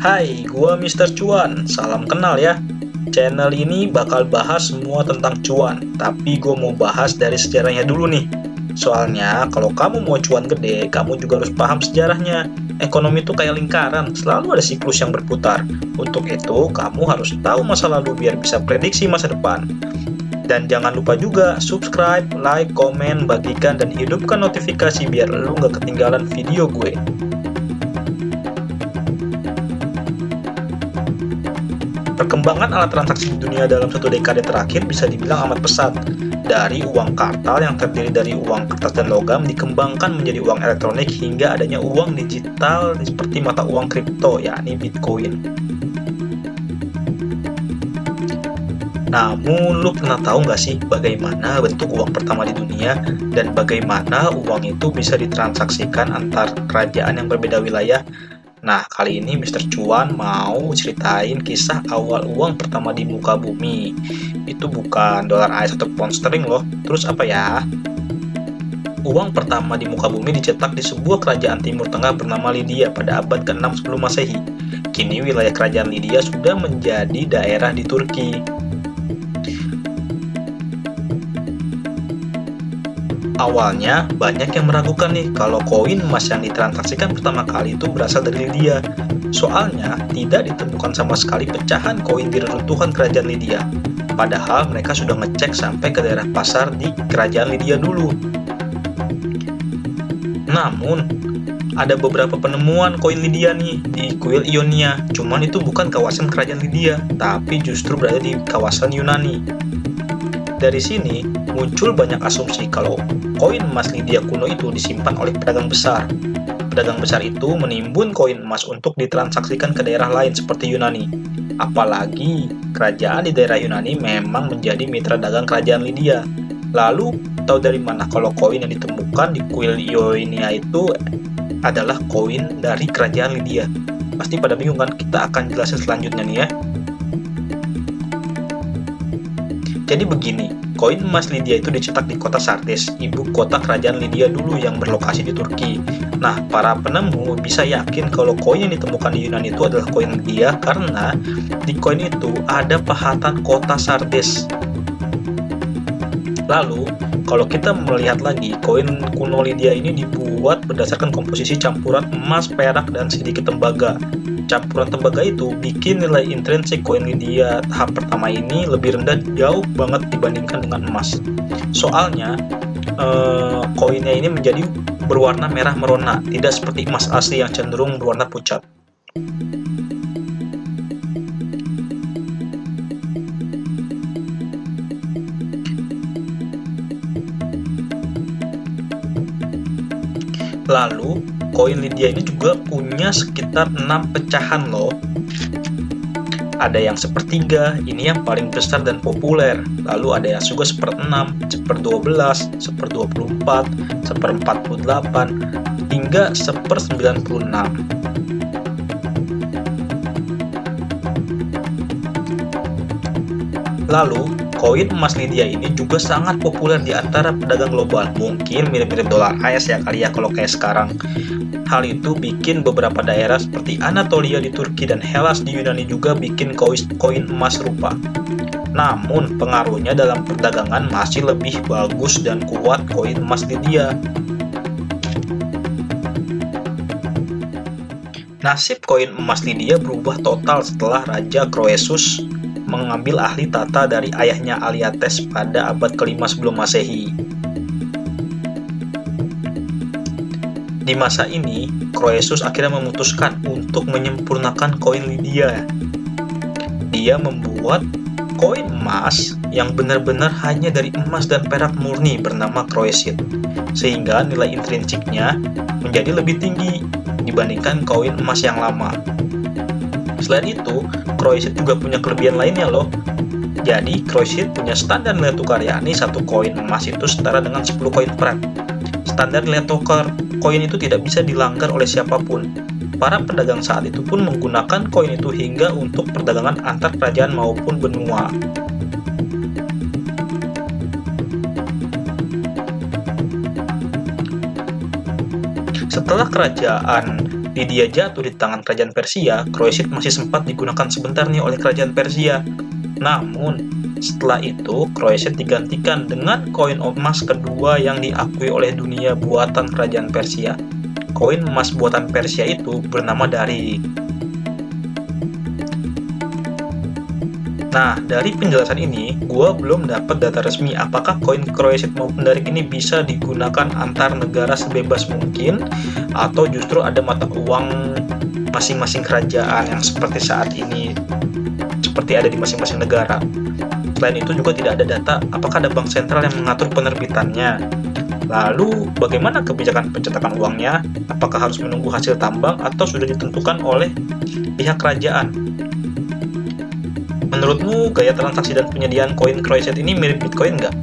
Hai, gua Mr. Cuan. Salam kenal ya. Channel ini bakal bahas semua tentang cuan, tapi gue mau bahas dari sejarahnya dulu nih. Soalnya, kalau kamu mau cuan gede, kamu juga harus paham sejarahnya. Ekonomi itu kayak lingkaran, selalu ada siklus yang berputar. Untuk itu, kamu harus tahu masa lalu biar bisa prediksi masa depan. Dan jangan lupa juga subscribe, like, komen, bagikan, dan hidupkan notifikasi biar lu nggak ketinggalan video gue. Perkembangan alat transaksi di dunia dalam satu dekade terakhir bisa dibilang amat pesat. Dari uang kartal yang terdiri dari uang kertas dan logam dikembangkan menjadi uang elektronik hingga adanya uang digital seperti mata uang kripto, yakni Bitcoin. Namun, lu pernah tahu nggak sih bagaimana bentuk uang pertama di dunia dan bagaimana uang itu bisa ditransaksikan antar kerajaan yang berbeda wilayah? Nah, kali ini Mr. Cuan mau ceritain kisah awal uang pertama di muka bumi. Itu bukan dolar AS atau pound sterling loh. Terus apa ya? Uang pertama di muka bumi dicetak di sebuah kerajaan Timur Tengah bernama Lydia pada abad ke-6 sebelum Masehi. Kini wilayah kerajaan Lydia sudah menjadi daerah di Turki. Awalnya, banyak yang meragukan nih kalau koin emas yang ditransaksikan pertama kali itu berasal dari Lydia. Soalnya, tidak ditemukan sama sekali pecahan koin di reruntuhan kerajaan Lydia. Padahal mereka sudah ngecek sampai ke daerah pasar di kerajaan Lydia dulu. Namun, ada beberapa penemuan koin Lydia nih di kuil Ionia. Cuman itu bukan kawasan kerajaan Lydia, tapi justru berada di kawasan Yunani. Dari sini, muncul banyak asumsi kalau koin emas Lydia kuno itu disimpan oleh pedagang besar. Pedagang besar itu menimbun koin emas untuk ditransaksikan ke daerah lain seperti Yunani. Apalagi, kerajaan di daerah Yunani memang menjadi mitra dagang kerajaan Lydia. Lalu, tahu dari mana kalau koin yang ditemukan di kuil Ionia itu adalah koin dari kerajaan Lydia? Pasti pada bingung kan? Kita akan jelasin selanjutnya nih ya. Jadi begini, koin emas Lydia itu dicetak di kota Sardes, ibu kota kerajaan Lydia dulu yang berlokasi di Turki. Nah, para penemu bisa yakin kalau koin yang ditemukan di Yunani itu adalah koin Lydia karena di koin itu ada pahatan kota Sardes. Lalu, kalau kita melihat lagi, koin kuno Lydia ini dibuat berdasarkan komposisi campuran emas, perak, dan sedikit tembaga campuran tembaga itu bikin nilai intrinsik koin Lydia tahap pertama ini lebih rendah jauh banget dibandingkan dengan emas. Soalnya eh, koinnya ini menjadi berwarna merah merona, tidak seperti emas asli yang cenderung berwarna pucat. Lalu, koin Lydia ini juga punya sekitar 6 pecahan loh. Ada yang sepertiga, ini yang paling besar dan populer. Lalu ada yang juga seperenam, seperdua belas, seperdua puluh empat, seperempat puluh delapan, hingga seper sembilan puluh enam. Lalu, koin emas Lydia ini juga sangat populer di antara pedagang global. Mungkin mirip-mirip dolar AS ya kali ya kalau kayak sekarang. Hal itu bikin beberapa daerah seperti Anatolia di Turki dan Hellas di Yunani juga bikin koin emas serupa. Namun, pengaruhnya dalam perdagangan masih lebih bagus dan kuat koin emas Lydia. Nasib koin emas Lydia berubah total setelah Raja Croesus mengambil ahli tata dari ayahnya Aliates pada abad kelima sebelum masehi. Di masa ini, Croesus akhirnya memutuskan untuk menyempurnakan koin Lydia. Dia membuat koin emas yang benar-benar hanya dari emas dan perak murni bernama Croesit, sehingga nilai intrinsiknya menjadi lebih tinggi dibandingkan koin emas yang lama. Selain itu, Croesit juga punya kelebihan lainnya loh. Jadi, Croesit punya standar nilai tukar yakni satu koin emas itu setara dengan 10 koin perak. Standar nilai tukar koin itu tidak bisa dilanggar oleh siapa pun. Para pedagang saat itu pun menggunakan koin itu hingga untuk perdagangan antar kerajaan maupun benua. Setelah kerajaan Lydia jatuh di tangan kerajaan Persia, Croesus masih sempat digunakan sebentar nih oleh kerajaan Persia. Namun, setelah itu, Croesus digantikan dengan koin emas kedua yang diakui oleh dunia buatan kerajaan Persia. Koin emas buatan Persia itu bernama Dari. Nah, dari penjelasan ini, gue belum dapat data resmi apakah koin Croesus maupun Darik ini bisa digunakan antar negara sebebas mungkin, atau justru ada mata uang masing-masing kerajaan yang seperti saat ini, seperti ada di masing-masing negara. Selain itu juga tidak ada data apakah ada bank sentral yang mengatur penerbitannya. Lalu, bagaimana kebijakan pencetakan uangnya? Apakah harus menunggu hasil tambang atau sudah ditentukan oleh pihak kerajaan? Menurutmu gaya transaksi dan penyediaan koin Croeset ini mirip Bitcoin nggak?